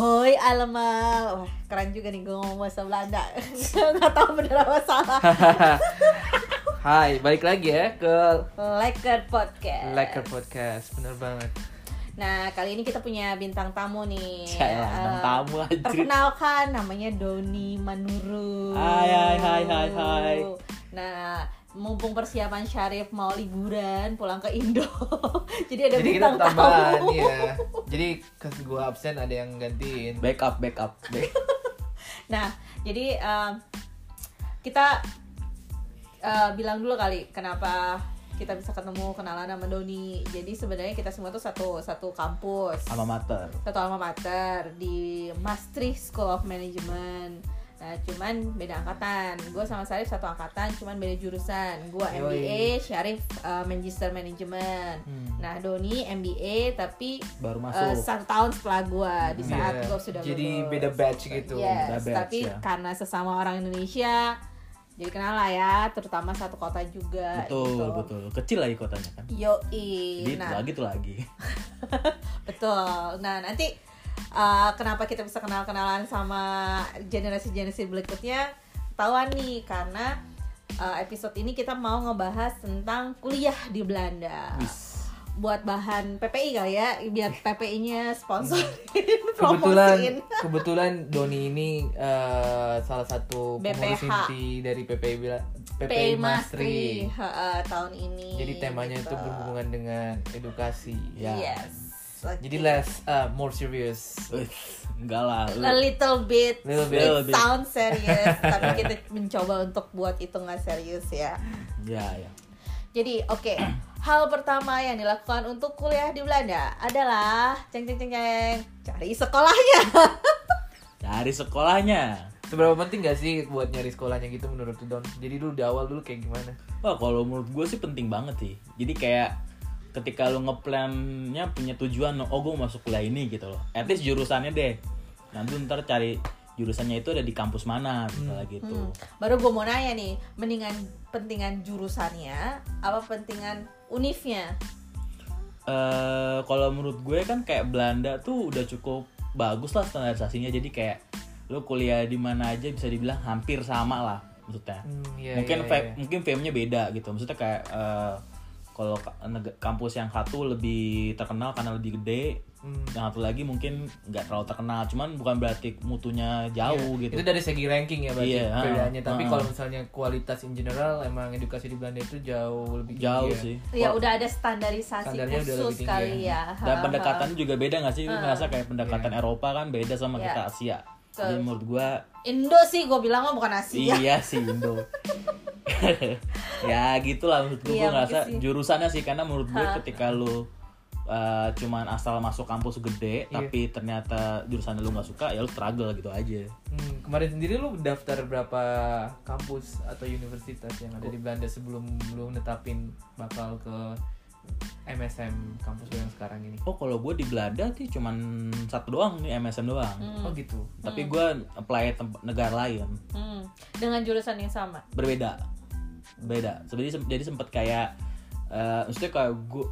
Hoi allemaal Wah keren juga nih gue ngomong bahasa Belanda Gak tau bener apa salah Hai, balik lagi ya ke Lekker Podcast Lekker Podcast, bener banget. Nah kali ini kita punya bintang tamu nih Caya, bintang Eh, tamu, anjir. Perkenalkan namanya Doni Manuru Hai, hai, hai, hai, hai. Nah mumpung persiapan Syarif mau liburan pulang ke Indo Jadi ada Jadi kita bintang tambahan tamu ya. Jadi kes gue absen ada yang gantiin. Backup, backup. Nah, jadi um, kita uh, bilang dulu kali kenapa kita bisa ketemu kenalan sama Doni. Jadi sebenarnya kita semua tuh satu satu kampus, Alma mater. satu alma mater di Maastricht School of Management. Nah, cuman beda angkatan. Gue sama Syarif satu angkatan, cuman beda jurusan. Gue. MBA, Syarif uh, Magister Management. Hmm. Nah, Doni MBA tapi Baru uh, masuk. satu tahun setelah gue di saat Iya. gue sudah Jadi lulus. beda batch gitu. Yes, Beda batch, tapi ya. karena sesama orang Indonesia jadi kenal lah ya, terutama satu kota juga. betul, gitu. betul. Kecil lagi kotanya kan. Gitu Nah, lagi tuh lagi. betul. Nah, nanti uh, kenapa kita bisa kenal-kenalan sama generasi-generasi berikutnya? Ketahuan nih karena uh, episode ini kita mau ngebahas tentang kuliah di Belanda. Buat bahan PPI kali ya, biar PPI-nya sponsor Kebetulan kebetulan Doni ini eh, salah satu pengurus inti dari PPI Bila- PPI Mastri Mastri. tahun ini. Jadi temanya gitu. itu berhubungan dengan edukasi. Ya. Yes. Oke. Jadi less uh, more serious. Enggak lah. a little bit, Little bit. it Little bit. sound serious, tapi kita mencoba untuk buat itu nggak serius ya. Ya, ya. Jadi oke, hal pertama yang dilakukan untuk kuliah di Belanda adalah ceng ceng ceng ceng cari sekolahnya. Dari sekolahnya. Seberapa penting gak sih buat nyari sekolahnya gitu menurut lu Don? Jadi dulu di awal dulu kayak gimana? Wah, kalau menurut gue sih penting banget sih. Jadi kayak ketika lu ngeplannya punya tujuan, oh gue masuk kuliah ini gitu loh. At least jurusannya deh. Nanti ntar cari jurusannya itu ada di kampus mana misalnya gitu. Hmm, Baru gue mau nanya nih, mendingan pentingan jurusannya apa pentingan unifnya? eh kalau menurut gue kan kayak Belanda tuh udah cukup bagus lah standarisasinya jadi kayak lu kuliah di mana aja bisa dibilang hampir sama lah maksudnya Hmm, iya, mungkin vape- iya. mungkin VM-nya beda gitu maksudnya kayak eh, kalau kampus yang satu lebih terkenal karena lebih gede Hmm. yang satu lagi mungkin nggak terlalu terkenal cuman bukan berarti mutunya jauh Iya, gitu Itu dari segi ranking ya berarti Iya, ha, bedanya. Tapi ha. kalau misalnya kualitas in general emang edukasi di Belanda itu jauh lebih tinggi jauh ya. sih Ya udah ada standarisasi Standarnya udah khusus lebih tinggi kali ya. dan Ha, pendekatannya juga beda nggak sih lu ngerasa kayak pendekatan Iya. Eropa kan beda sama Iya. kita Asia Betul. jadi menurut gua. Indo sih gue bilang mah bukan Asia. Iya sih Indo. ya gitulah menurut gue Iya, gue ngerasa sih. jurusannya sih karena menurut gue Ha. ketika lu uh, cuman asal masuk kampus gede Iya. tapi ternyata jurusan lu nggak suka ya lu struggle gitu aja. Hmm, kemarin sendiri lu daftar berapa kampus atau universitas yang ada di Belanda sebelum lu netapin bakal ke MSM kampus lu yang sekarang ini? Oh kalau gue di Belanda sih cuman satu doang nih MSM doang. Hmm. Oh gitu. Tapi gue apply tempat negara lain Hmm. Dengan jurusan yang sama. berbeda, beda. Jadi jadi sempet kayak eh, maksudnya kayak gue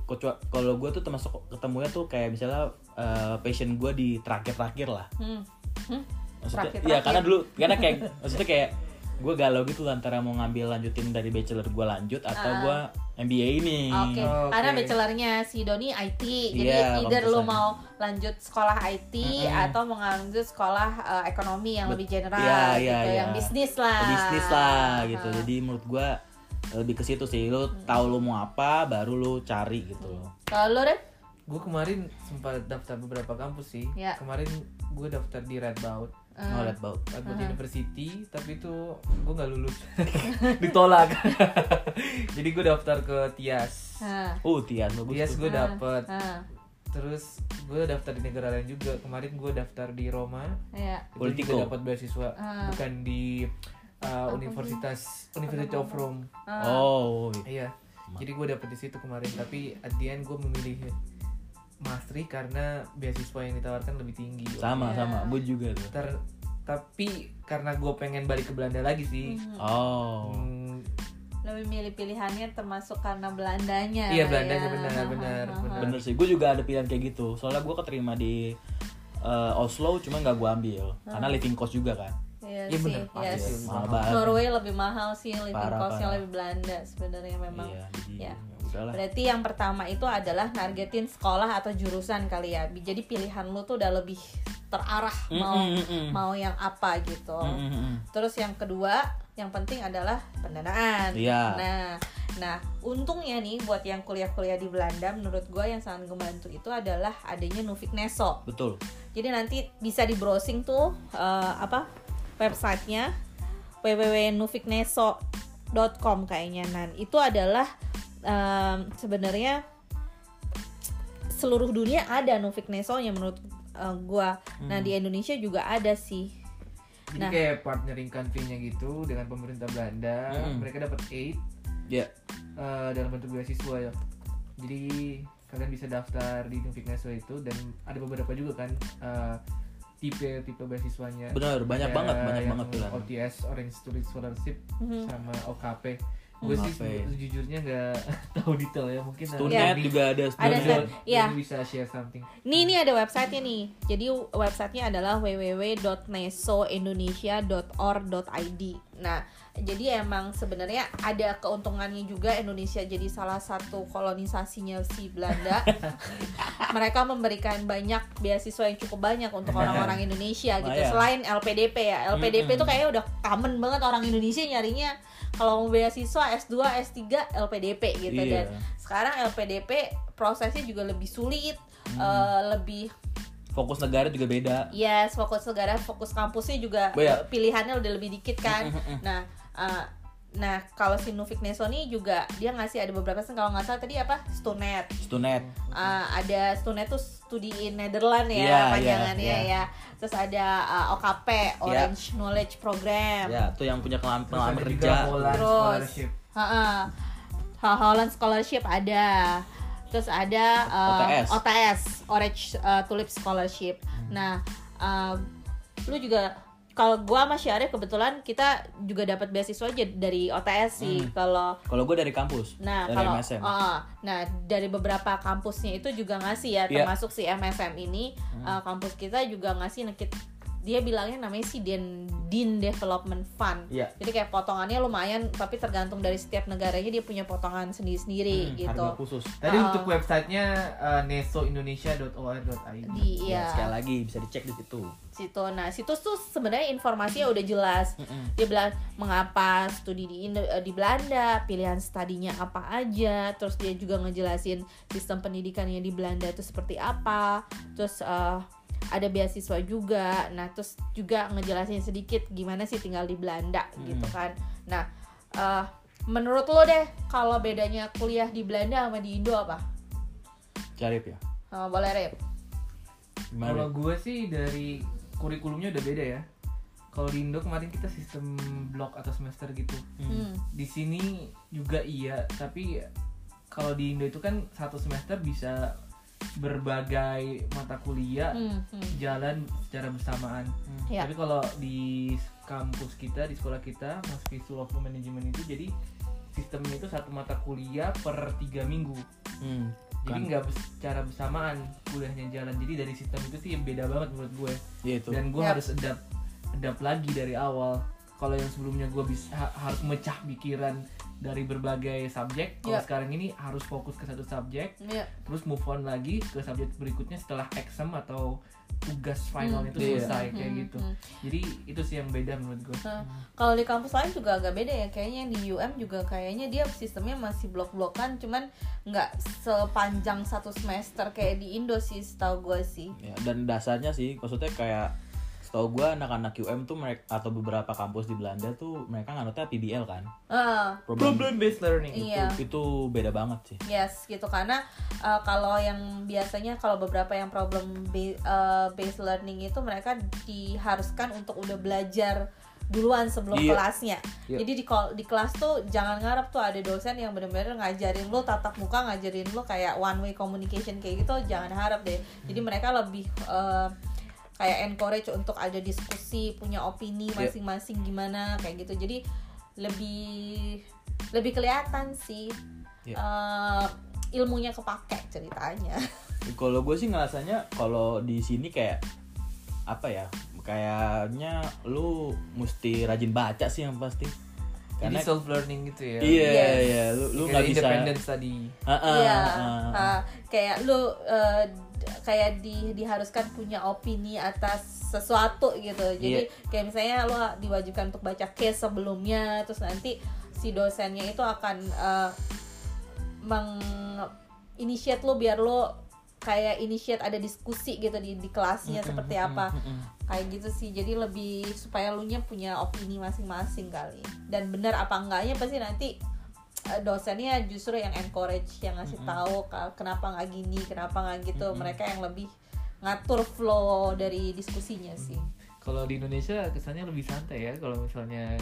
kalau gue tuh termasuk ketemunya tuh kayak misalnya eh, passion gue di terakhir-terakhir lah. Hmm. Hmm? maksudnya Terakhir- iya terakhir. karena dulu karena kayak maksudnya kayak gue galau gitu antara mau ngambil lanjutin dari bachelor gue lanjut atau Ah. gue MBA ini Oke, Oh, oke. karena bachelornya si Doni IT, jadi Iya, either lo mau lanjut sekolah IT Mm-mm. atau mau lanjut sekolah uh, ekonomi yang Bet- lebih general, Iya, gitu, iya, iya. yang bisnis lah. bisnis lah gitu Ah. jadi menurut gue lebih ke situ sih lu tahu lu mau apa baru lu cari gitu loh Kalau lo Ren? Gue kemarin sempat daftar beberapa kampus sih. Ya. Kemarin gue daftar di Redboud, Eh, mau lihat bau Redboud University, tapi itu gue nggak lulus, ditolak. Jadi gue daftar ke Tias. ah, oh tias bagus Tias gue dapet. ah, Terus gue daftar di negara lain juga. Kemarin gue daftar di Roma. Itu Politico. juga dapat beasiswa, Ah. bukan di uh, Universitas University of Rome. oh gitu. Iya. Jadi gue dapet di situ kemarin. Tapi at the end gue memilih Maastricht karena beasiswa yang ditawarkan lebih tinggi. sama Iya. sama gue juga tuh Ter- tapi karena gue pengen balik ke Belanda lagi sih. oh Hmm, Lebih milih pilihannya termasuk karena Belandanya. Iya, ya. Belandanya benar, benar, benar. bener sih gue juga ada pilihan kayak gitu soalnya gue keterima di eh, Oslo cuma nggak gue ambil karena living cost juga kan Iya Iya sih, yes. sih. mahal Norway lebih mahal sih, living costnya lebih Belanda sebenarnya memang. iya jadi Ya. ya udahlah Berarti yang pertama itu adalah nargetin sekolah atau jurusan kali ya. Jadi pilihan lu tuh udah lebih terarah mau Mm, mm, mau yang apa gitu. Mm, mm, mm. Terus yang kedua, yang penting adalah pendanaan. Iya. Nah, nah untungnya nih buat yang kuliah-kuliah di Belanda, menurut gue yang sangat ngebantu itu adalah adanya Nufik Neso. betul Jadi nanti bisa di browsing tuh eh, apa websitenya www.nufikneso.com kayaknya. Nah itu adalah em, sebenarnya seluruh dunia ada Nufik Neso-nya menurut eh, gua. Nah di Indonesia juga ada sih. Jadi Nah. kayak partnering country-nya gitu dengan pemerintah Belanda, Mm-mm. mereka dapat aid ya eh, dalam bentuk beasiswa ya. Jadi kalian bisa daftar di Nufikneso itu dan ada beberapa juga kan eh, tipe-tipe beasiswanya. benar banyak banget banyak yang banget pilihan OTS Orange Tourist Scholarship Mhm. sama OKP. Gue sih sejujurnya nggak tahu detail ya mungkin Stunet Dani- juga ada Ada. Stan- iya. Dani bisa share something. Nih ini ada websitenya nih. Jadi websitenya adalah www.nesoindonesia.or.id. Nah, jadi emang sebenarnya ada keuntungannya juga Indonesia jadi salah satu kolonisasinya si Belanda. Mereka memberikan banyak beasiswa yang cukup banyak untuk orang-orang Indonesia gitu. Lumayan. Selain LPDP ya. LPDP itu kayaknya udah common banget orang Indonesia nyarinya kalau mau beasiswa S2, S3 LPDP gitu Iya. dan sekarang LPDP prosesnya juga lebih sulit, eh, lebih fokus negara juga beda yes fokus negara, fokus kampusnya juga Oh, iya. pilihannya udah lebih dikit kan. nah, eh, nah kalau si Nufik Neso nih juga dia ngasih ada beberapa sen kalau nggak salah tadi apa Stunet, Stunet Eh, ada Stunet tuh studi in Netherlands ya Iya, panjangannya iya, iya. ya. Terus ada eh, OKP Orange Knowledge Program. ya tuh yang punya pengalaman kerja Holland Terus Scholarship. ha Holland Scholarship ada. Terus ada uh, OTS. OTS Orange uh, Tulip Scholarship. Nah, uh, lu juga kalau gua sama Syarif kebetulan kita juga dapat beasiswa aja dari OTS sih. Kalau kalau gue dari kampus Nah, dari kalau MSM uh, nah dari beberapa kampusnya itu juga ngasih ya, Iya. termasuk si MSM ini Hmm. uh, kampus kita juga ngasih dia bilangnya namanya si Din Din Development Fund. Iya. Jadi kayak potongannya lumayan tapi tergantung dari setiap negaranya dia punya potongan sendiri-sendiri Hmm, gitu. harga khusus Tadi Ah. untuk websitenya uh, nesoindonesia.or.id. Di ya. ya sekali lagi bisa dicek di situ situ. Nah, situs tuh sebenarnya informasinya udah jelas. Dia bilang mengapa studi di Indo- eh, di Belanda, pilihan studinya apa aja, terus dia juga ngejelasin sistem pendidikannya di Belanda itu seperti apa. Terus eh, ada beasiswa juga. Nah, terus juga ngejelasin sedikit gimana sih tinggal di Belanda gitu kan. Nah, eh, menurut lo deh kalau bedanya kuliah di Belanda sama di Indo apa? Carip ya Eh, boleh Rip? gimana Kalau gue sih dari kurikulumnya udah beda ya. Kalau di Indo kemarin kita sistem blok atau semester gitu. Hmm. Di sini juga iya, tapi kalau di Indo itu kan satu semester bisa berbagai mata kuliah Hmm, hmm. jalan secara bersamaan. Ya. Tapi kalau di kampus kita, di sekolah kita, Mas School of Management itu jadi sistemnya itu satu mata kuliah per tiga minggu. Hmm, Jadi kan. nggak secara bersamaan kuliahnya jalan. Jadi dari sistem itu sih beda banget menurut gue. Iya itu Dan gue Yap. harus adapt, adapt lagi dari awal. Kalau yang sebelumnya gue bisa ha- harus mecah pikiran dari berbagai subjek. Kalau Yap. sekarang ini harus fokus ke satu subjek, Iya. terus move on lagi ke subjek berikutnya setelah exam atau tugas final Hmm. itu Iya. selesai kayak Hmm, gitu. hmm. Jadi itu sih yang beda menurut gue. Nah, kalau di kampus lain juga agak beda ya kayaknya yang di UM juga kayaknya dia sistemnya masih blok-blokan cuman nggak sepanjang satu semester kayak di Indo sih setahu gue sih ya, dan dasarnya sih maksudnya kayak setahu gue anak-anak UM tuh mereka atau beberapa kampus di Belanda tuh mereka nganutnya PBL kan ah problem based learning. iya itu, itu beda banget sih yes gitu karena uh, kalau yang biasanya kalau beberapa yang problem uh, based learning itu mereka diharuskan untuk udah belajar duluan sebelum Iya. kelasnya. Iya. Jadi di di kelas tuh jangan ngarep tuh ada dosen yang bener-bener ngajarin lo tatap muka, ngajarin lo kayak one way communication kayak gitu, jangan harap deh. Jadi mereka lebih uh, kayak encourage untuk ada diskusi, punya opini Iya. masing-masing gimana kayak gitu. Jadi lebih lebih kelihatan sih Iya. uh, ilmunya kepake ceritanya. kalau gue sih ngerasanya kalau di sini kayak apa ya kayaknya lu mesti rajin baca sih yang pasti Jadi karena self learning gitu ya. iya Yes. iya lu lu nggak bisa independent study. Ah, ah, Iya, ah. ah, kayak lu eh, d- kayak di diharuskan punya opini atas sesuatu gitu. Jadi Iya. kayak misalnya lu diwajibkan untuk baca case sebelumnya, terus nanti si dosennya itu akan eh, meng initiate lu biar lu kayak initiate ada diskusi gitu di di kelasnya seperti apa kayak gitu sih jadi lebih supaya lu nya punya opini masing-masing kali dan benar apa enggaknya pasti nanti eh, dosennya justru yang encourage yang ngasih tahu ka- kenapa nggak gini kenapa nggak gitu. Mereka yang lebih ngatur flow dari diskusinya sih. Kalau di Indonesia kesannya lebih santai ya kalau misalnya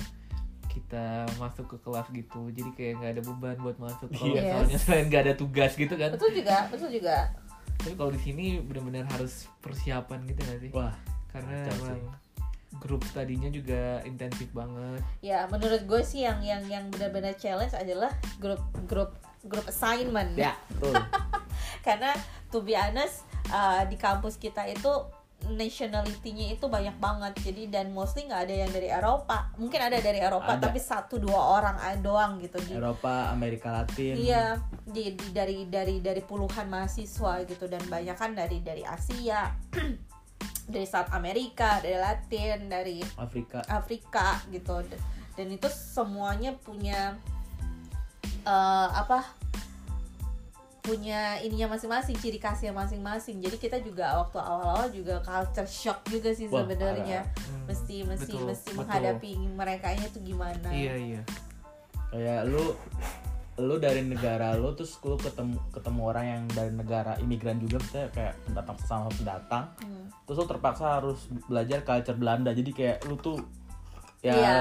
kita masuk ke kelas gitu jadi kayak nggak ada beban buat masuk. Kalau Yes. misalnya selain nggak ada tugas gitu kan. Betul juga betul juga. Tapi kalau di sini benar-benar harus persiapan gitu nggak sih? Wah karena emang grup tadinya juga intensif banget. Ya menurut gue sih yang yang yang benar-benar challenge adalah grup grup grup assignment. Ya betul. Karena to be honest uh, di kampus kita itu nationality-nya itu banyak banget. Jadi dan mostly nggak ada yang dari Eropa. Mungkin ada dari Eropa Ada. tapi satu dua orang doang gitu. Di Eropa Amerika Latin. Iya di, di- dari dari dari puluhan mahasiswa gitu. Dan banyak kan dari dari Asia dari South Amerika dari Latin dari Afrika. Afrika gitu. Dan, itu semuanya punya eh, apa punya ininya masing-masing ciri khasnya masing-masing. Jadi kita juga waktu awal-awal juga culture shock juga sih sebenarnya. Hmm, mesti mesti betul, mesti betul. menghadapi mereka itu gimana. Iya iya. Kayak lu lu dari negara lu terus lu ketemu ketemu orang yang dari negara imigran juga misalnya kayak pendatang sama pendatang Hmm. terus lu terpaksa harus belajar culture Belanda jadi kayak lu tuh ya Iya.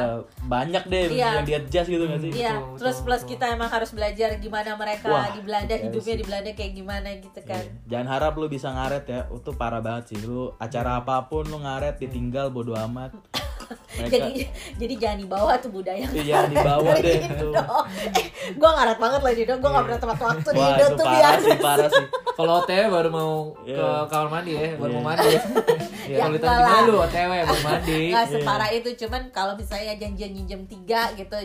banyak deh Iya. yang dia adjust gitu nggak sih Iya, Betul, terus betul, plus betul. kita emang harus belajar gimana mereka Wah, di Belanda iya hidupnya sih. di Belanda kayak gimana gitu kan. Iya. Jangan harap lu bisa ngaret ya, itu parah banget sih. Lu acara apa pun lu ngaret ditinggal bodo amat. Mereka Jadi jadi jangan dibawa tuh budaya. iya dibawa deh tuh. eh, gue ngaret banget loh di Indo, gue gak pernah tepat waktu di Indo itu tuh parah biar. sih, parah sih. kalau OTW baru mau ke Iya. kamar mandi ya baru Iya. mau mandi ya Ya, kalau ditanya lah. lu OTW baru mandi Nggak separah itu, cuman kalau misalnya janjiannya jam 3 gitu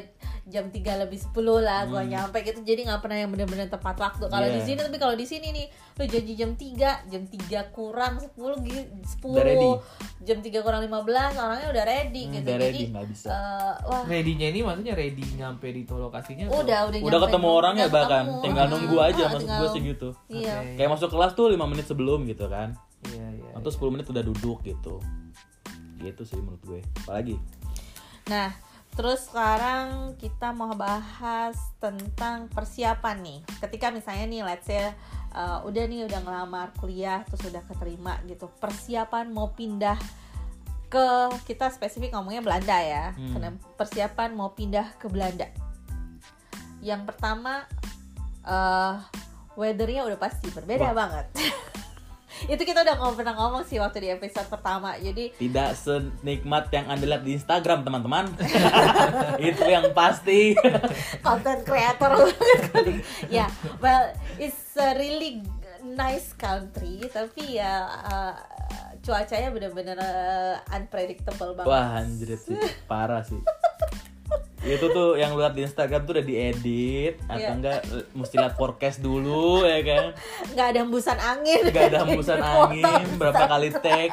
jam 3 lebih 10 lah gua nyampe gitu jadi nggak pernah yang bener-bener tepat waktu kalau Hmm. Iya. di sini tapi kalau di sini nih lu janji jam 3 jam 3 kurang 10 gitu 10 Udah ready. jam 3 kurang 15 orangnya udah ready Hmm, gitu udah jadi ready, nggak bisa. eh, wah ready-nya ini maksudnya ready nyampe di tuh lokasinya udah udah Udah ketemu orang ya Udah bahkan, ketemu. tinggal nunggu aja ah, maksud tinggal- gue sih gitu. iya Oke. Kayak masuk kelas tuh 5 menit sebelum gitu kan. iya iya Atau 10 menit udah duduk gitu. Gitu sih menurut gue. Apalagi Nah, terus sekarang kita mau bahas tentang persiapan nih. Ketika misalnya nih, let's say uh, udah nih udah ngelamar kuliah terus udah keterima gitu. Persiapan mau pindah ke kita spesifik ngomongnya Belanda ya. Hmm. Karena persiapan mau pindah ke Belanda. Yang pertama uh, weathernya udah pasti berbeda Wah. banget. Itu kita udah ngomong pernah ngomong sih waktu di episode pertama. Jadi tidak senikmat yang anda lihat di Instagram teman-teman. Itu yang pasti. content creator ya well it's a really nice country tapi ya uh, cuacanya bener-bener uh, unpredictable banget Wah anjir sih, parah sih. Itu tuh yang lu lihat di Instagram tuh udah diedit atau Iya. enggak mesti lihat forecast dulu ya kan. nggak ada hembusan angin Gak ada hembusan foto. angin, berapa kali tag.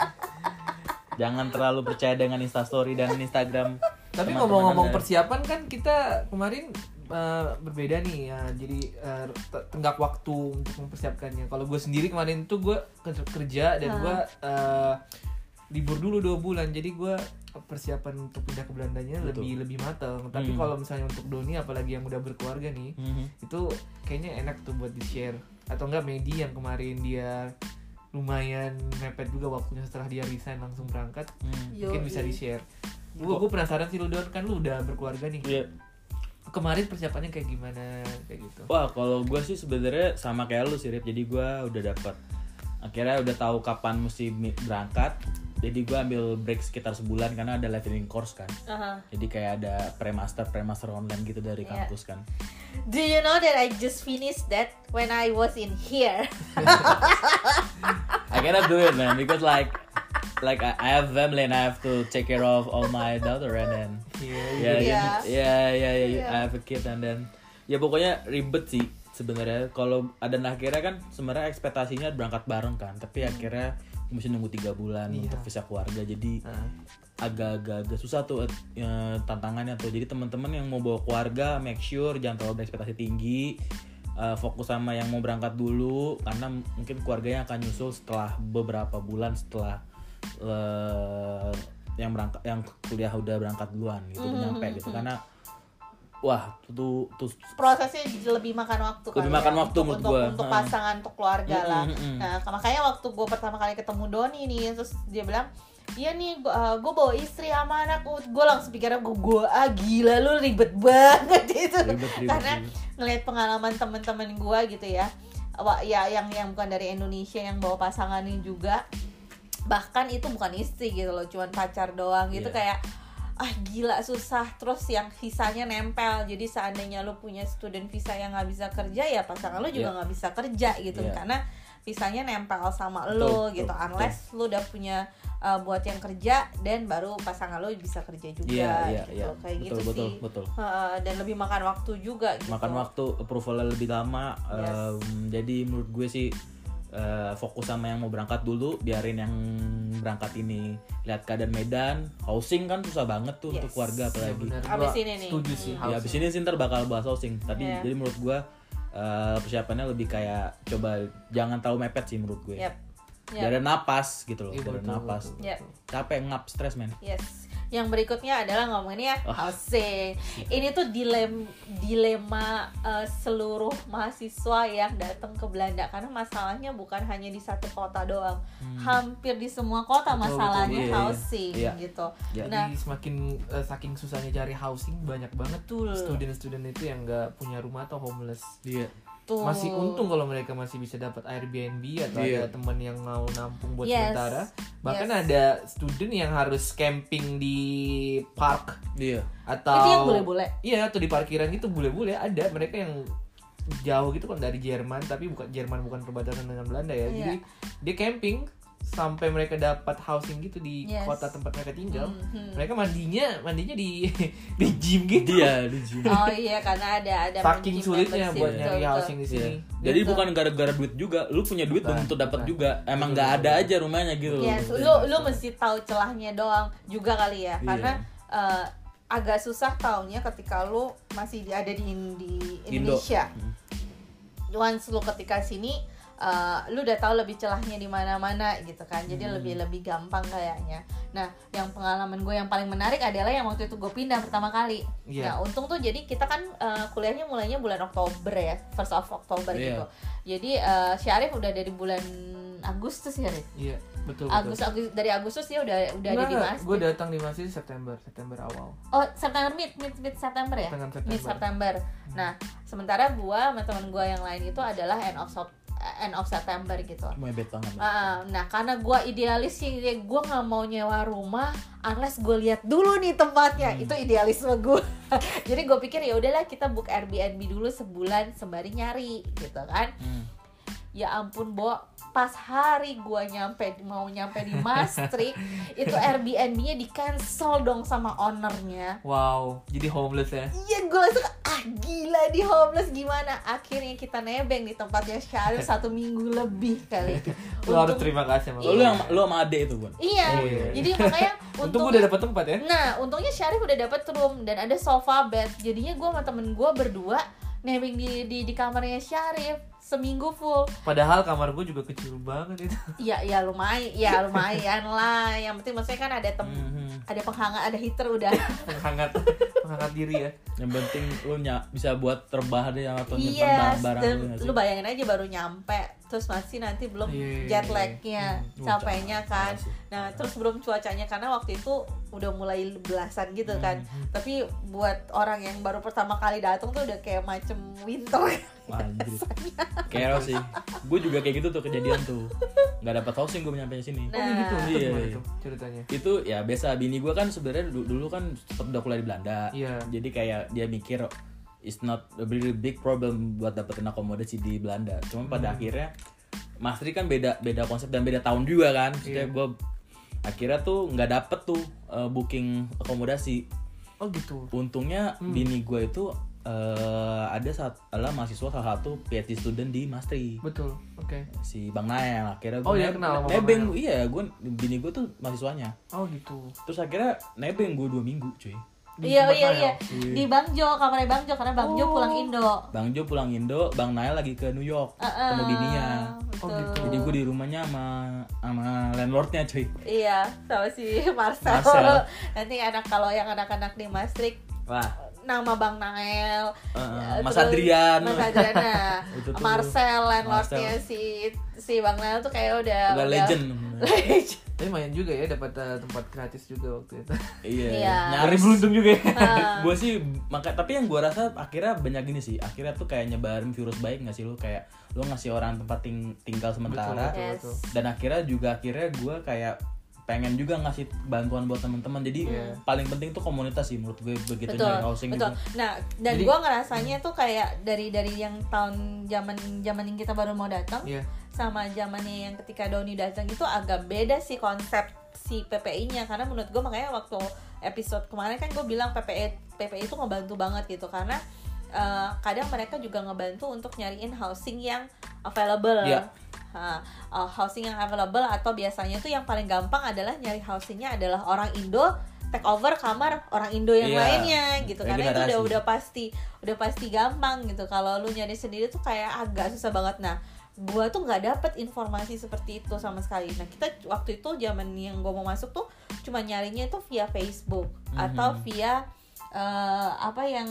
Jangan terlalu percaya dengan Instastory dan Instagram. Tapi ngomong-ngomong persiapan kan kita kemarin eh, berbeda nih ya. Jadi eh, te- tenggak waktu untuk mempersiapkannya. Kalau gue sendiri kemarin tuh gue ker- kerja dan gue eh, libur dulu dua bulan. Jadi gue persiapan untuk pindah ke Belandanya Betul. lebih lebih matang. Tapi Hmm. kalau misalnya untuk Doni apalagi yang udah berkeluarga nih, Mhm. itu kayaknya enak tuh buat di share. Atau enggak Medi yang kemarin dia lumayan mepet juga waktunya setelah dia resign langsung berangkat Hmm. mungkin bisa Yoi. di share gue gue penasaran sih lu Don kan lu udah berkeluarga nih Iya. kemarin persiapannya kayak gimana kayak gitu Wah, kalau gue sih sebenarnya sama kayak lu sih, Rip. Jadi gue udah dapat akhirnya udah tahu kapan mesti berangkat. Jadi gue ambil break sekitar sebulan karena ada leveling course kan. Aha. Jadi kayak ada pre-master, pre-master online gitu dari Iya. kampus kan. do you know that I just finished that when I was in here I cannot do it man because like like I, I have family and I have to take care of all my daughter and then Iya, ya Iya. ya ya ya ya Iya. I have a kid and then ya pokoknya ribet sih sebenarnya kalau ada akhirnya kan sebenarnya ekspektasinya berangkat bareng kan tapi akhirnya mesti nunggu tiga bulan Iya. untuk visa keluarga jadi Nah, agak-agak agak susah tuh eh, tantangannya tuh. Jadi teman-teman yang mau bawa keluarga make sure jangan terlalu berekspektasi tinggi eh, fokus sama yang mau berangkat dulu karena mungkin keluarganya akan nyusul setelah beberapa bulan setelah eh, yang berangkat yang kuliah udah berangkat duluan gitu udah nyampe gitu. karena wah tuh tuh prosesnya lebih makan waktu Lebih kali makan ya, waktu untuk, menurut untuk, gua. untuk Ha. pasangan untuk keluarga lah nah makanya waktu gue pertama kali ketemu Doni nih terus dia bilang Iya nih, gue bawa istri sama anak Gue langsung pikirnya, gue gue ah gila lu ribet banget itu Ribet, ribet, Karena ribet. ngelihat pengalaman teman-teman gue gitu ya Wah, ya yang yang bukan dari Indonesia yang bawa pasangannya juga bahkan itu bukan istri gitu loh cuman pacar doang gitu Iya. kayak ah gila susah terus yang visanya nempel jadi seandainya lu punya student visa yang nggak bisa kerja ya pasangan lu juga Iya. nggak bisa kerja gitu Iya. karena visanya nempel sama Betul, betul, gitu betul. unless lu udah punya uh, buat yang kerja dan baru pasangan lu bisa kerja juga Iya, iya, gitu iya. kayak Betul, gitu betul, sih betul. Heeh, dan lebih makan waktu juga gitu makan waktu approvalnya lebih lama Yes. Em, jadi menurut gue sih eh, fokus sama yang mau berangkat dulu biarin yang berangkat ini lihat keadaan Medan housing kan susah banget tuh untuk Yes. keluarga iya apalagi benar. Abis ini nih. Setuju sih. ya housing. abis ini sih ntar bakal bahas housing tadi Iya. jadi menurut gue eh, persiapannya lebih kayak coba jangan terlalu mepet sih menurut gue Yep. Yep. dari napas gitu loh Iya, dari napas Yep. betul. capek ngap stres men Yes. Yang berikutnya adalah ngomonginnya Oh. housing. Ini tuh dilem dilema eh, seluruh mahasiswa yang datang ke Belanda karena masalahnya bukan hanya di satu kota doang. Hampir di semua kota Hmm. Betul, masalahnya betul. Iya, iya. housing Iya. gitu. Jadi Nah, Jadi semakin eh, saking susahnya cari housing banyak banget Betul. student-student itu yang nggak punya rumah atau homeless. iya tuh. Masih untung kalau mereka masih bisa dapat Airbnb atau Iya. ada teman yang mau nampung buat Yes. sementara. Bahkan Yes. ada student yang harus camping di park iya atau Itu yang boleh-boleh. Iya, atau di parkiran gitu boleh-boleh ada mereka yang jauh gitu kan dari Jerman tapi bukan Jerman bukan perbatasan dengan Belanda ya. Iya. Jadi dia camping sampai mereka dapat housing gitu di Yes. kota tempat mereka tinggal. Mhm. Mereka mandinya mandinya di di gym gitu. dia di sini Oh iya karena ada ada Saking gym sulitnya buat betul, nyari betul. housing di sini. Iya. Jadi Betul. bukan gara-gara duit juga, lu punya duit belum tentu dapat juga. Emang nggak ada aja rumahnya gitu. Yes, lu lu mesti tahu celahnya doang juga kali ya, Iya. karena eh, agak susah taunya ketika lu masih di- ada di, di Indo. Indonesia. Hmm. Once lu ketika sini, eh, lu udah tahu lebih celahnya di mana-mana gitu kan, jadi Hmm. lebih lebih gampang kayaknya. Nah, yang pengalaman gue yang paling menarik adalah yang waktu itu gue pindah pertama kali. Iya. Nah, untung tuh jadi kita kan eh, kuliahnya mulainya bulan Oktober ya, first of Oktober Iya. gitu. Jadi eh, Syarif udah dari bulan Agustus ya, Rif? Iya, betul betul. Agustus, Agustus dari Agustus dia udah udah ada di masjid. gue datang di masjid September, September awal. Oh September mid mid mid September ya? Pertengahan Mid September. September. Nah sementara gua sama teman gua yang lain itu adalah end of end of September gitu. Mebet banget. Ah, nah karena gua idealis sih gua nggak mau nyewa rumah unless gue lihat dulu nih tempatnya itu idealisme gue jadi gue pikir ya udahlah kita book Airbnb dulu sebulan sembari nyari gitu kan Hmm. ya ampun Bo pas hari gua nyampe mau nyampe di Maastricht itu Airbnb-nya di cancel dong sama ownernya Wow, jadi homeless ya. Iya gue langsung ah gila di homeless gimana akhirnya kita nebeng di tempatnya Syarif satu minggu lebih kali Lo harus terima kasih sama Oh, lu yang lu sama Ade itu, Bun. iya Oh, iya. jadi makanya Untung gue udah dapet tempat ya. Nah, untungnya Syarif udah dapet room dan ada sofa bed. Jadinya gue sama temen gue berdua nebeng di, di di kamarnya Syarif seminggu full. Padahal kamar gue juga kecil banget itu. Ya ya lumayan, ya lumayan lah. Yang penting maksudnya kan ada tem Mhm. ada penghangat, ada heater udah. Penghangat, penghangat diri ya. Yang penting lu ny- bisa buat terbahan ya atau nyimpan iya, barang-barang lu bayangin aja baru nyampe terus masih nanti belum Iya, iya, jet iya. lagnya Hmm, capeknya capek kan nah terus belum cuacanya karena waktu itu udah mulai belasan gitu kan Hmm, tapi buat orang yang baru pertama kali datang tuh udah kayak macem winter. Kero sih. Gue juga kayak gitu tuh kejadian tuh. Gak dapat housing gue nyampe sini. Nah. Oh gitu, itu Iya, iya. ceritanya? Itu ya biasa bini gue kan sebenarnya dulu, dulu kan tetap udah kuliah di Belanda. Iya. Jadi kayak dia mikir it's not a really big problem buat dapetin akomodasi di Belanda. Cuma pada Hmm. akhirnya Mas Tri kan beda beda konsep dan beda tahun juga kan. Maksudnya Iya. gue akhirnya tuh nggak dapet tuh eh, booking akomodasi Oh gitu. untungnya Hmm. bini gue itu eh, ada saat adalah mahasiswa salah satu PhD student di Mastri Betul. Oke. si Bang Nael akhirnya gue Oh, iya, kenal nebeng iya gue bini gue tuh mahasiswanya Oh gitu. terus akhirnya nebeng gue dua minggu cuy iya iya Nael. iya di Bang Jo kamarnya Bang Jo karena Bang Jo Oh. pulang Indo Bang Jo pulang Indo Bang Nael lagi ke New York Heeh, ketemu bininya betul. Oh, gitu. jadi gue di rumahnya sama sama landlordnya cuy iya sama si Marcel, Marcel. nanti anak kalau yang anak-anak di Maastricht wah nama Bang Nael ya, Mas terus Adrian. Mas Adrian nah Itu tuh. Marcel landlordnya si si Bang Nael tuh kayak udah udah legend legend. Tapi lumayan juga ya dapat uh, tempat gratis juga waktu itu. iya Iya. nyaris beruntung juga ya. Ah. gue sih maka tapi yang gue rasa akhirnya banyak gini sih akhirnya tuh kayak nyebarin virus baik nggak sih lu kayak lu ngasih orang tempat ting- tinggal sementara Betul, Yes. betul. dan akhirnya juga akhirnya gue kayak pengen juga ngasih bantuan buat teman-teman jadi Iya. paling penting tuh komunitas sih menurut gue begitu betul nyari housing betul gitu nah dan Jadi- gua ngerasanya tuh kayak dari dari yang tahun zaman zaman yang kita baru mau datang Iya. sama zamannya yang ketika Doni datang itu agak beda sih konsep si PPI-nya karena menurut gue makanya waktu episode kemarin kan gue bilang PPI PPI itu ngebantu banget gitu karena eh, kadang mereka juga ngebantu untuk nyariin housing yang available Iya. Eh, housing yang available atau biasanya tuh yang paling gampang adalah nyari housingnya adalah orang Indo take over kamar orang Indo yang Iya. lainnya gitu. Karena itu udah udah pasti udah pasti gampang gitu. Kalau lu nyari sendiri tuh kayak agak susah banget. Nah gua tuh nggak dapet informasi seperti itu sama sekali. Nah kita waktu itu zaman yang gua mau masuk tuh cuma nyarinya itu via Facebook atau Mhm. via eh, apa yang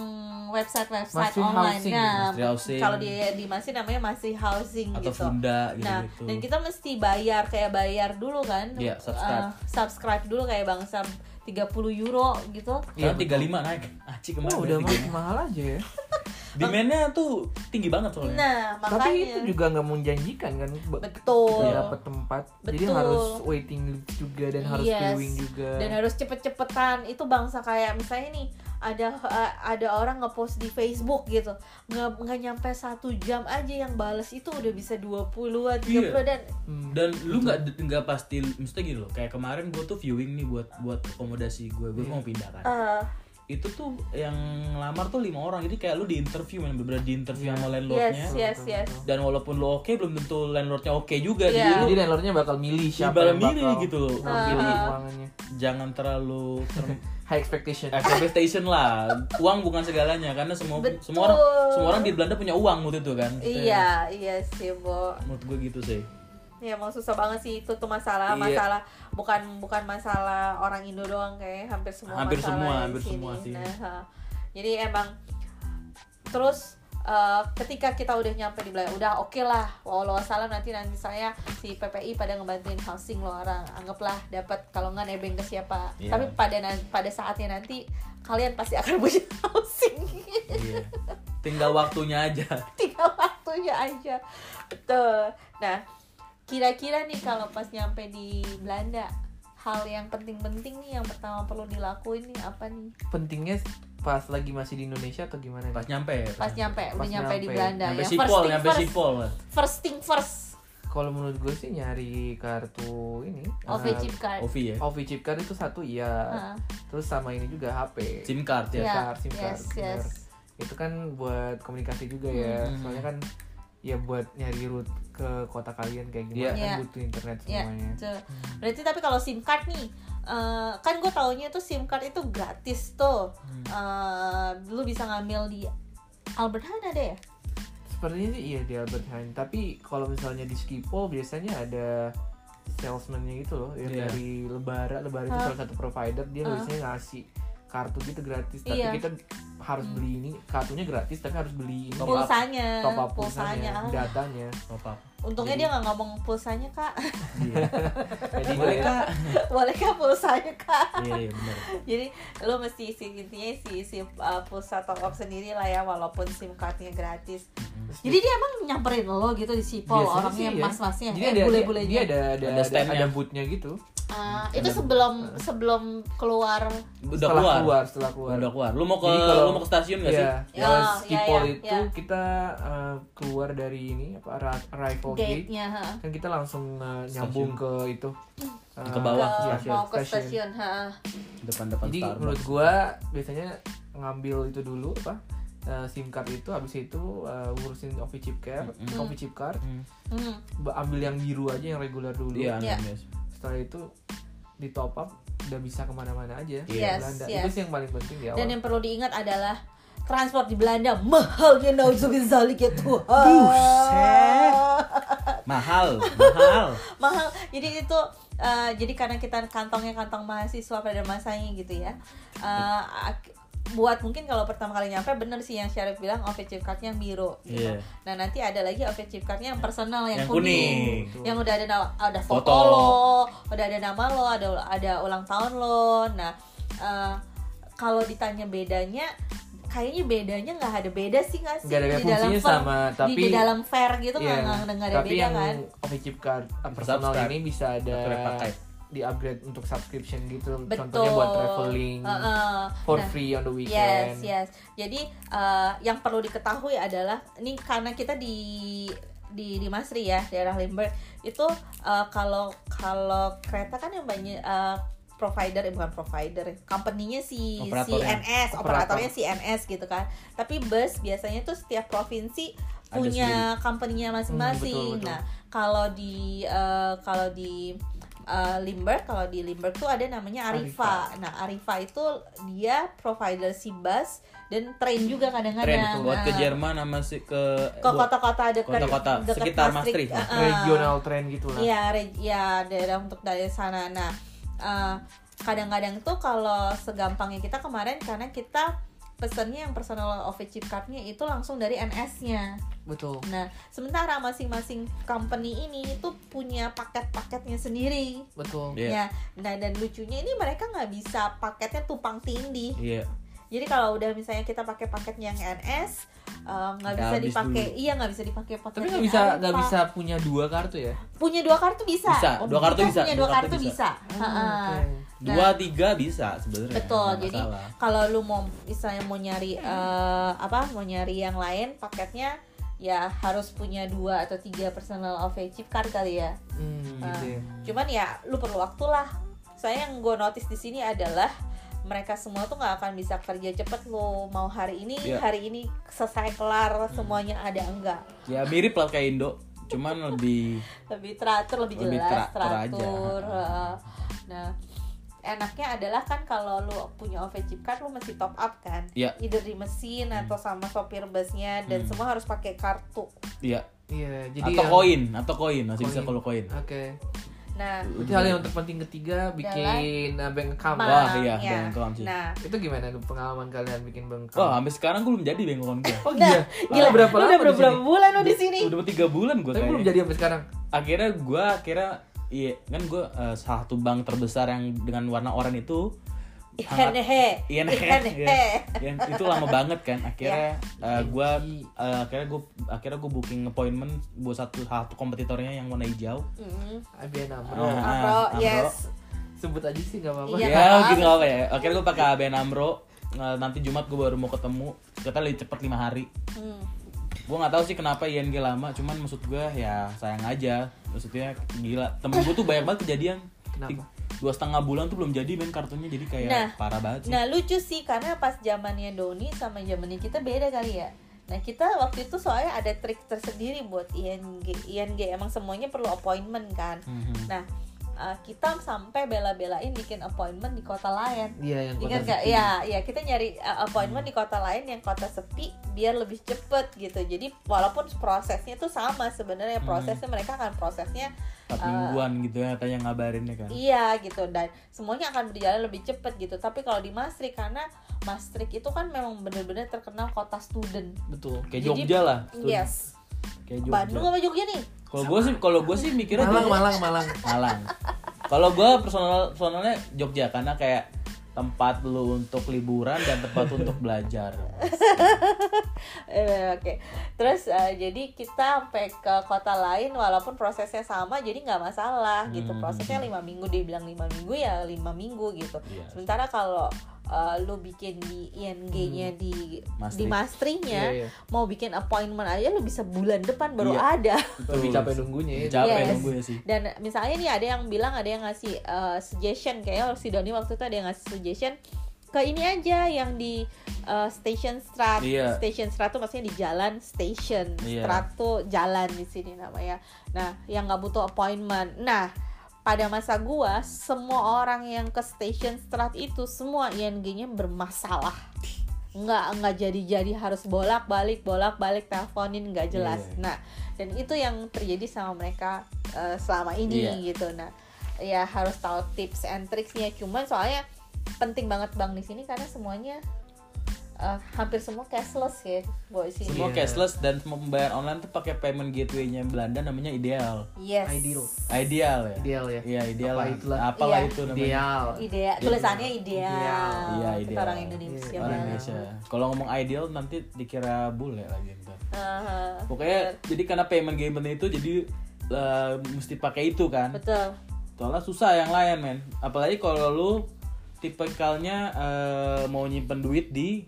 website website Masih online. housing, nah kalau di di masih namanya masih housing atau gitu. Funda gitu Nah, gitu dan kita mesti bayar kayak bayar dulu kan? Iya, subscribe. Eh, subscribe dulu kayak Bang Sam 30 euro gitu. Sekarang 35 naik Aci kemarin Oh, udah udah mahal, mahal aja ya. Demandnya tuh tinggi banget soalnya Nah, makanya Tapi itu juga nggak menjanjikan kan. Be- betul. Nggak dapat tempat. Jadi Betul. harus waiting list juga dan harus Yes. viewing juga. Dan harus cepet-cepetan. Itu bangsa kayak misalnya nih ada eh, ada orang ngepost di Facebook gitu. Nggak nggak nyampe satu jam aja yang bales itu udah bisa 20-an, 30 Iya. dan Hmm. dan lu nggak nggak pasti mesti gitu loh kayak kemarin gue tuh viewing nih buat buat akomodasi gue gue mau pindah kan eh, itu tuh yang lamar tuh lima orang jadi kayak lu di interview men bener di interview sama landlordnya yes, yes, yes. dan walaupun lu oke belum tentu landlordnya oke juga Iya. jadi lu Jadi landlordnya bakal milih siapa bakal yang milih bakal gitu loh. ruangannya. jangan terlalu ter- High expectation. expectation lah uang bukan segalanya karena semua Betul. semua orang semua orang di Belanda punya uang waktu itu kan Iya, iya sih, Bo. menurut gue gitu sih Ya emang susah banget sih itu tuh masalah Iya. masalah bukan bukan masalah orang Indo doang kayak hampir semua Hampir masalah semua, hampir sini. semua sih. Nah, jadi emang terus eh, ketika kita udah nyampe di Belanda udah oke lah walau salam nanti nanti saya si PPI pada ngebantuin housing lo orang anggaplah dapat kalau nggak nebeng ke siapa. Iya. tapi pada pada saatnya nanti kalian pasti akan punya housing. Iya. Tinggal waktunya aja. Tinggal waktunya aja. Betul. Nah kira-kira nih kalau pas nyampe di Belanda hal yang penting-penting nih yang pertama perlu dilakuin nih apa nih? Pentingnya pas lagi masih di Indonesia atau gimana? pas nyampe pas nyampe udah Pas nyampe di nyampe. Belanda nyampe ya sipol thing nyampe first sipol first thing first Kalau menurut gue sih nyari kartu ini. OV eh, chip card Ovi ya OV chip card itu satu iya. Heeh. Terus sama ini juga HP. sim card ya Iya, card, SIM card, yes. Itu kan buat komunikasi juga ya. Hmm. Soalnya kan ya buat nyari route ke kota kalian kayak gimana Iya. kan butuh internet ya semuanya. tuh. berarti tapi kalau SIM card nih eh, kan gue taunya tuh SIM card itu gratis tuh Eh, lu bisa ngambil di Albert Heijn ada ya Sepertinya sih iya di Albert Heijn. Tapi kalau misalnya di Skipol biasanya ada salesman-nya gitu loh yang Iya. dari Lebara. Lebara itu salah satu provider dia Hah? biasanya ngasih kartu gitu gratis tapi Iya. kita harus beli ini kartunya gratis tapi harus beli ini Top up. pulsanya top up pulsanya pulsanya, datanya top up untungnya Jadi- dia nggak ngomong pulsanya kak Iya. jadi boleh kak boleh kak pulsanya kak iya iya benar jadi lo mesti isi intinya isi isi uh, pulsa top up sendiri lah ya walaupun sim cardnya gratis jadi dia emang nyamperin lo gitu di sipol Biasanya orangnya sih ya. mas-masnya Jadi eh ada, bule-bule dia ada ada Ada ada, stand-nya. ada booth-nya gitu. Ah, itu sebelum sebelum keluar udah setelah keluar. keluar, setelah keluar. udah keluar lu mau ke Jadi kalau- lu mau ke stasiun gak sih Iya, Ya, kalau ya, Skipol ya, itu ya. kita uh, keluar dari ini apa arri- arrival gate gate-nya ha. kan kita langsung uh, nyambung ke itu eh, Ke bawah, Ke- stasiun. mau ke stasiun ha. depan-depan Jadi Starbucks. menurut gua biasanya ngambil itu dulu apa eh, SIM card itu habis itu eh, urusin Office Chip Care, Mm-mm. Office Chip Card. Hmm. ba- ambil yang biru aja yang reguler dulu. Iya, Iya. yes. Setelah itu di top up udah bisa ke mana-mana aja. Iya. Yes, Belanda. yes. Itu sih yang paling penting awal. Dan yang perlu diingat adalah transport di Belanda mahalnya nauzubillah ya Tuhan. Buset. mahal, mahal. mahal jadi itu eh, jadi karena kita kantongnya kantong mahasiswa pada masanya gitu ya ak- buat mungkin kalau pertama kali nyampe bener sih yang Syarif bilang office chip cardnya yang biru gitu. Iya. nah nanti ada lagi office chip cardnya yang personal yang, Yang kuning, kuning. yang udah ada nama, ada foto, Foto. lo udah ada nama lo ada ada ulang tahun lo nah eh, kalau ditanya bedanya kayaknya bedanya nggak ada beda sih nggak sih Nggak ada di dalam fair- sama, di, tapi- di dalam fair gitu nggak Iya, nggak nggak ada tapi beda yang kan Office Chip Card uh, personal ini bisa ada Pakai pakai. Di upgrade untuk subscription gitu. Betul. Contohnya buat traveling Heeh. for Nah, free on the Yes, weekend. yes. Jadi eh, yang perlu diketahui adalah ini karena kita di di di Masri ya, daerah Limburg itu eh, kalau kalau kereta kan yang banyak eh, provider eh, bukan provider, company-nya si Operatornya. CNS, Operator. operatornya CNS gitu kan. Tapi bus biasanya tuh setiap provinsi punya company-nya masing-masing. Hmm, betul, betul. Nah, kalau di eh, kalau di eh, Limburg, kalau di Limburg tuh ada namanya Arifa. Nah, Arifa itu dia provider si bus dan train juga kadang-kadang. buat ke Nah, Jerman sama si ke ke kota-kota dekat Kota-kota dekat sekitar Maastricht. Maastricht. Uh-uh. Regional trend gitu lah. Iya, re- ya daerah untuk dari sana. Nah, eh, kadang-kadang tuh kalau segampangnya kita kemarin karena kita pesennya yang personal office chip card-nya itu langsung dari NS-nya. Betul. Nah, sementara masing-masing company ini itu punya paket-paketnya sendiri. Betul. Iya. Ya, nah dan lucunya ini mereka nggak bisa paketnya tumpang tindih. Iya. Jadi kalau udah misalnya kita pakai paketnya yang NS eh, nggak Udah bisa dipakai, iya nggak bisa dipakai paket. Tapi nggak bisa nggak bisa punya dua kartu ya? Punya dua kartu bisa. Bisa, dua kartu bisa, Punya dua dua kartu kartu bisa. bisa. Ha-ha. Oke. Dua tiga bisa sebenarnya. Betul. Jadi kalau lu mau misalnya mau nyari eh, apa, mau nyari yang lain paketnya ya harus punya dua atau tiga personal office chip card kali ya. Hmm, Nah, gitu ya. cuman ya lu perlu waktu lah saya yang gue notice di sini adalah mereka semua tuh nggak akan bisa kerja cepet lo mau hari ini Iya. hari ini selesai kelar semuanya ada enggak Ya mirip lah kayak Indo, cuman lebih lebih teratur lebih, Lebih jelas teratur aja. teratur heeh. nah enaknya adalah kan kalau lu punya chip card lu mesti top up kan Iya. either di mesin atau sama sopir busnya dan Hmm. semua harus pakai kartu iya Iya, jadi atau yang- koin, atau koin masih bisa kalau koin. Oke. nah Berarti hal yang terpenting ketiga bikin uh, bank account. Wah, iya, ya. bank account sih. nah Itu gimana tuh pengalaman kalian bikin bank account? Wah, sampai sekarang gue belum jadi bank account gue. Oh Nah, iya. gila, Lu berapa lama udah berapa bulan lu di sini Udah tiga bulan gue Tapi belum kayaknya. jadi sampai sekarang. Akhirnya gue akhirnya iya kan gue eh, salah satu bank terbesar yang dengan warna oranye itu sangat- Hehehe. Iya, yang itu lama banget kan akhirnya Iya. eh, gua eh, akhirnya gue akhirnya gue booking appointment buat satu satu kompetitornya yang warna hijau Mm. ABN AMRO. Ah, Amro, Amro. yes. Sebut aja sih gak apa-apa. Iya, ya kan? gitu nggak apa ya akhirnya gue pakai ABN Amro Eh, nanti Jumat gue baru mau ketemu kata lebih cepet lima hari Hmm. Gue nggak tahu sih kenapa ING lama cuman maksud gue ya sayang aja maksudnya gila temen gue tuh banyak banget kejadian Kenapa? Dua setengah bulan tuh belum jadi main kartunya jadi kayak Nah, parah banget sih Nah lucu sih karena pas zamannya Doni sama zamannya kita beda kali ya. Nah kita waktu itu soalnya ada trik tersendiri buat ING. ING emang semuanya perlu appointment kan. Mhm. Nah uh, kita sampai bela-belain bikin appointment di kota lain. Iya yang Ingat kota gak? sepi. Ya, ya kita nyari uh, appointment di kota lain yang kota sepi biar lebih cepet gitu. Jadi walaupun prosesnya tuh sama sebenarnya Hmm. prosesnya mereka akan prosesnya empat uh, mingguan gitu ya katanya ngabarinnya kan Iya gitu dan semuanya akan berjalan lebih cepet gitu. Tapi kalau di Maastricht karena Maastricht itu kan memang bener-bener terkenal kota student. Betul. kayak Jadi- Jogja lah Tuh, Yes. Kayak Jogja Bandung apa Jogja nih? kalau gue sih kalau gue sih mikirnya Malang, Jogja. Malang, Malang. Malang. Kalau gue personal personalnya Jogja karena kayak tempat lu untuk liburan dan tempat untuk belajar. Eh, Oke. Terus eh, jadi kita sampai ke kota lain walaupun prosesnya sama jadi nggak masalah gitu. Hmm. Prosesnya lima minggu dia bilang lima minggu ya lima minggu gitu. Iya. Sementara kalau uh, lu bikin di ING-nya di Maastricht. di Maastrichtnya Iya, iya. mau bikin appointment aja lu bisa bulan depan baru Iya. ada Lebih capek nunggunya ya. Capek Yes. nunggunya sih. dan misalnya nih ada yang bilang ada yang ngasih uh, suggestion kayak si Doni waktu itu ada yang ngasih suggestion ke ini aja yang di uh, station strat Iya. station strat tuh maksudnya di jalan station Iya. strat tuh jalan di sini namanya nah yang nggak butuh appointment nah pada masa gua semua orang yang ke station strat itu semua ING-nya bermasalah nggak nggak jadi jadi harus bolak balik bolak balik teleponin nggak jelas Iya. nah dan itu yang terjadi sama mereka uh, selama ini Iya. gitu nah ya harus tahu tips and tricksnya cuman soalnya penting banget bank di sini karena semuanya uh, hampir semua cashless ya boy sini Semua Iya. cashless dan semua pembayaran online tuh pakai payment gateway-nya Belanda namanya Ideal. yes Ideal. Ideal ya. Ideal ya. Iya, ideal. Apa lah. itulah. Apalah Iya. itu namanya. Ideal. ideal tulisannya ideal, Ideal. Iya, Kita ideal. orang Indonesia Iya, Orang. Indonesia. Kalau ngomong ideal nanti dikira bule lagi ntar. Uh, Pokoknya jadi karena payment gateway itu jadi eh, mesti pakai itu kan. betul Soalnya susah yang lain men. Apalagi kalau lu tipikalnya eh, mau nyimpen duit di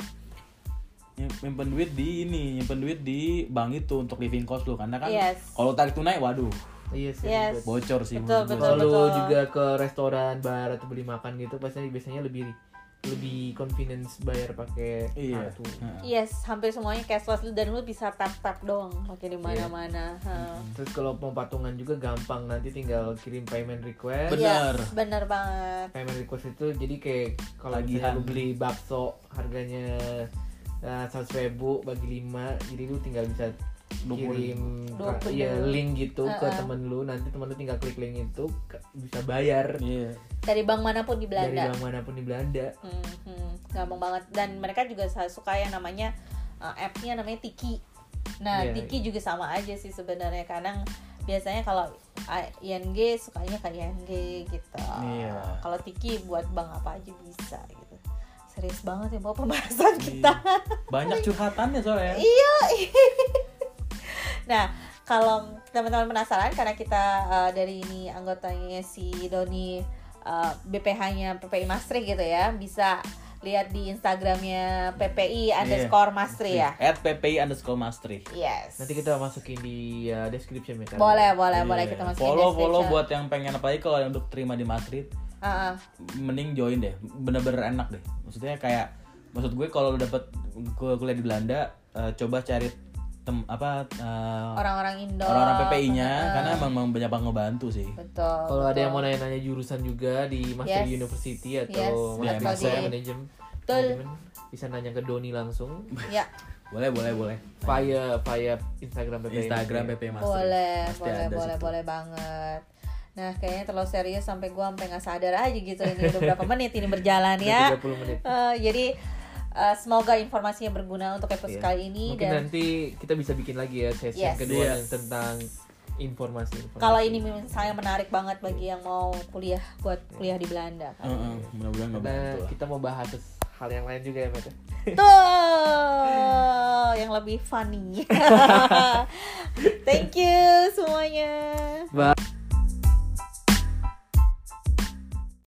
nyimpen duit di ini, nyimpen duit di bank itu untuk living cost lu karena kan Yes. kalau tarik tunai waduh Iya sih. Yes. bocor sih Betul, betul. Kalau lu juga ke restoran, bar atau beli makan gitu pasti biasanya lebih lebih convenience bayar pakai Iya. kartu. Yes hampir semuanya cashless dan lu bisa tap tap doang pakai di mana-mana Ha. Terus kalau mau patungan juga gampang nanti tinggal kirim payment request. Bener. Yes, bener banget Payment request itu jadi kayak kalau misalnya Tagihan. lu beli bakso harganya seratus ribu bagi lima, jadi lu tinggal bisa 20. kirim iya, link gitu ke Uh-uh. temen lu nanti temen lu tinggal klik link itu ke- bisa bayar Iya. dari bank mana pun di dari Belanda bank mana pun di Belanda. Hmm, hmm, gampang banget dan mereka juga suka yang namanya uh, app-nya namanya Tiki. Nah, Iya. Tiki juga sama aja sih sebenarnya. Kadang biasanya kalau I- ING sukanya ke ING gitu. Iya. Kalau Tiki buat bank apa aja bisa. Serius banget ya bawa pembahasan kita. Banyak curhatannya soalnya. iya. nah, kalau teman-teman penasaran karena kita uh, dari ini anggotanya si Doni uh, BPH-nya PPI Maastricht gitu ya, bisa lihat di Instagramnya PPI underscore Maastricht ya. At PPI underscore Maastricht. Yes. Nanti kita masukin di uh, description ya kan. boleh, boleh, Iya. boleh kita masukin follow follow buat yang pengen apalagi kalau yang untuk terima di Maastricht Ah, ah. mending join deh bener-bener enak deh maksudnya kayak maksud gue kalau lu dapet kul- kuliah di Belanda eh, coba cari tem apa eh, orang-orang Indo. orang-orang PPI-nya Ah, karena emang, emang banyak banget ngebantu sih betul. Kalau ada yang mau nanya-nanya jurusan juga di Master Yes. University atau Yes, Master di- Betul. Management, bisa nanya ke Doni langsung ya, boleh boleh boleh via via Instagram PPI. Instagram PPI Maastricht boleh, Pasti boleh, boleh, situ. boleh banget. Nah, kayaknya terlalu serius sampai gua sampai nggak sadar aja gitu ini udah berapa menit ini berjalan ya. Udah 30 menit. Eh, jadi eh, semoga informasinya berguna untuk episode Iya. kali ini Mungkin dan nanti kita bisa bikin lagi ya sesi Yes. yang kedua Yes. yang tentang informasi. informasi. kalau ini misalnya menarik banget bagi yang mau kuliah buat kuliah di Belanda. kan. Heeh, mudah-mudahan karena kita mau bahas hal yang lain juga ya, Met. Tuh, yang lebih funny. Thank you semuanya. Bye.